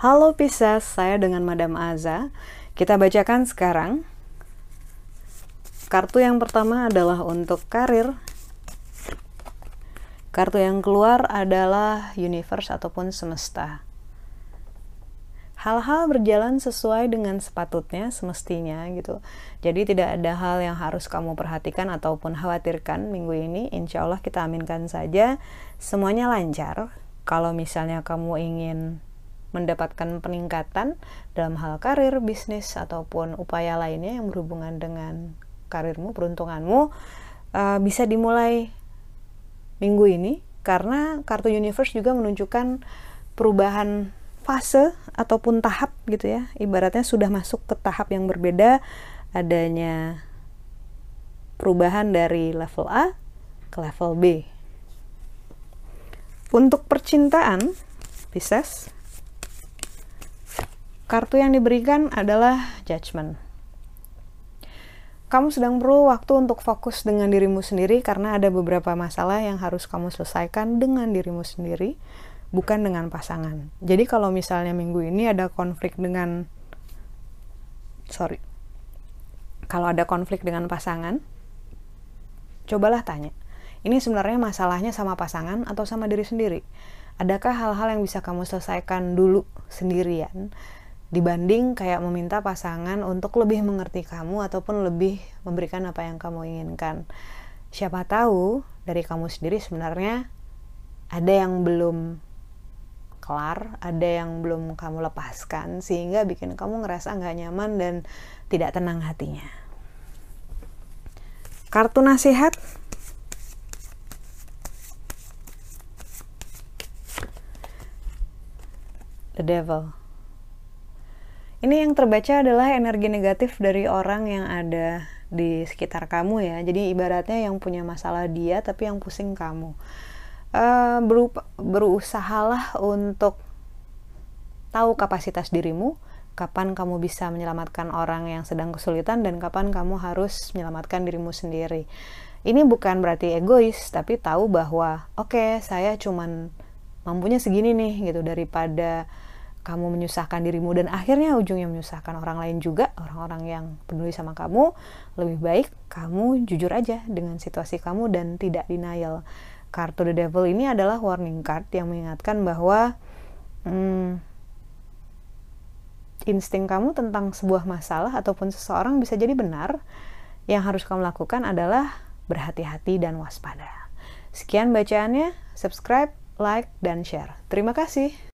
Halo Pisces, saya dengan Madam Aza. Kita bacakan sekarang. Kartu yang pertama adalah untuk karir. Kartu yang keluar adalah universe ataupun semesta. Hal-hal berjalan sesuai dengan sepatutnya, semestinya gitu. Jadi tidak ada hal yang harus kamu perhatikan ataupun khawatirkan minggu ini. Insya Allah kita aminkan saja semuanya lancar. Kalau misalnya kamu ingin mendapatkan peningkatan dalam hal karir, bisnis ataupun upaya lainnya yang berhubungan dengan karirmu, peruntunganmu uh, bisa dimulai minggu ini karena kartu universe juga menunjukkan perubahan fase ataupun tahap gitu ya. Ibaratnya sudah masuk ke tahap yang berbeda adanya perubahan dari level A ke level B. Untuk percintaan, Pisces, kartu yang diberikan adalah judgment. Kamu sedang perlu waktu untuk fokus dengan dirimu sendiri karena ada beberapa masalah yang harus kamu selesaikan dengan dirimu sendiri, bukan dengan pasangan. Jadi kalau misalnya minggu ini ada konflik dengan sorry. Kalau ada konflik dengan pasangan, cobalah tanya. Ini sebenarnya masalahnya sama pasangan atau sama diri sendiri? Adakah hal-hal yang bisa kamu selesaikan dulu sendirian dibanding kayak meminta pasangan untuk lebih mengerti kamu ataupun lebih memberikan apa yang kamu inginkan. Siapa tahu dari kamu sendiri sebenarnya ada yang belum kelar, ada yang belum kamu lepaskan sehingga bikin kamu ngerasa nggak nyaman dan tidak tenang hatinya. Kartu nasihat The Devil ini yang terbaca adalah energi negatif dari orang yang ada di sekitar kamu ya. Jadi ibaratnya yang punya masalah dia tapi yang pusing kamu. Uh, berusahalah untuk tahu kapasitas dirimu, kapan kamu bisa menyelamatkan orang yang sedang kesulitan dan kapan kamu harus menyelamatkan dirimu sendiri. Ini bukan berarti egois, tapi tahu bahwa oke, okay, saya cuman mampunya segini nih gitu daripada kamu menyusahkan dirimu dan akhirnya ujungnya menyusahkan orang lain juga, orang-orang yang peduli sama kamu, lebih baik kamu jujur aja dengan situasi kamu dan tidak denial. Kartu The Devil ini adalah warning card yang mengingatkan bahwa hmm, insting kamu tentang sebuah masalah ataupun seseorang bisa jadi benar. Yang harus kamu lakukan adalah berhati-hati dan waspada. Sekian bacaannya, subscribe, like, dan share. Terima kasih.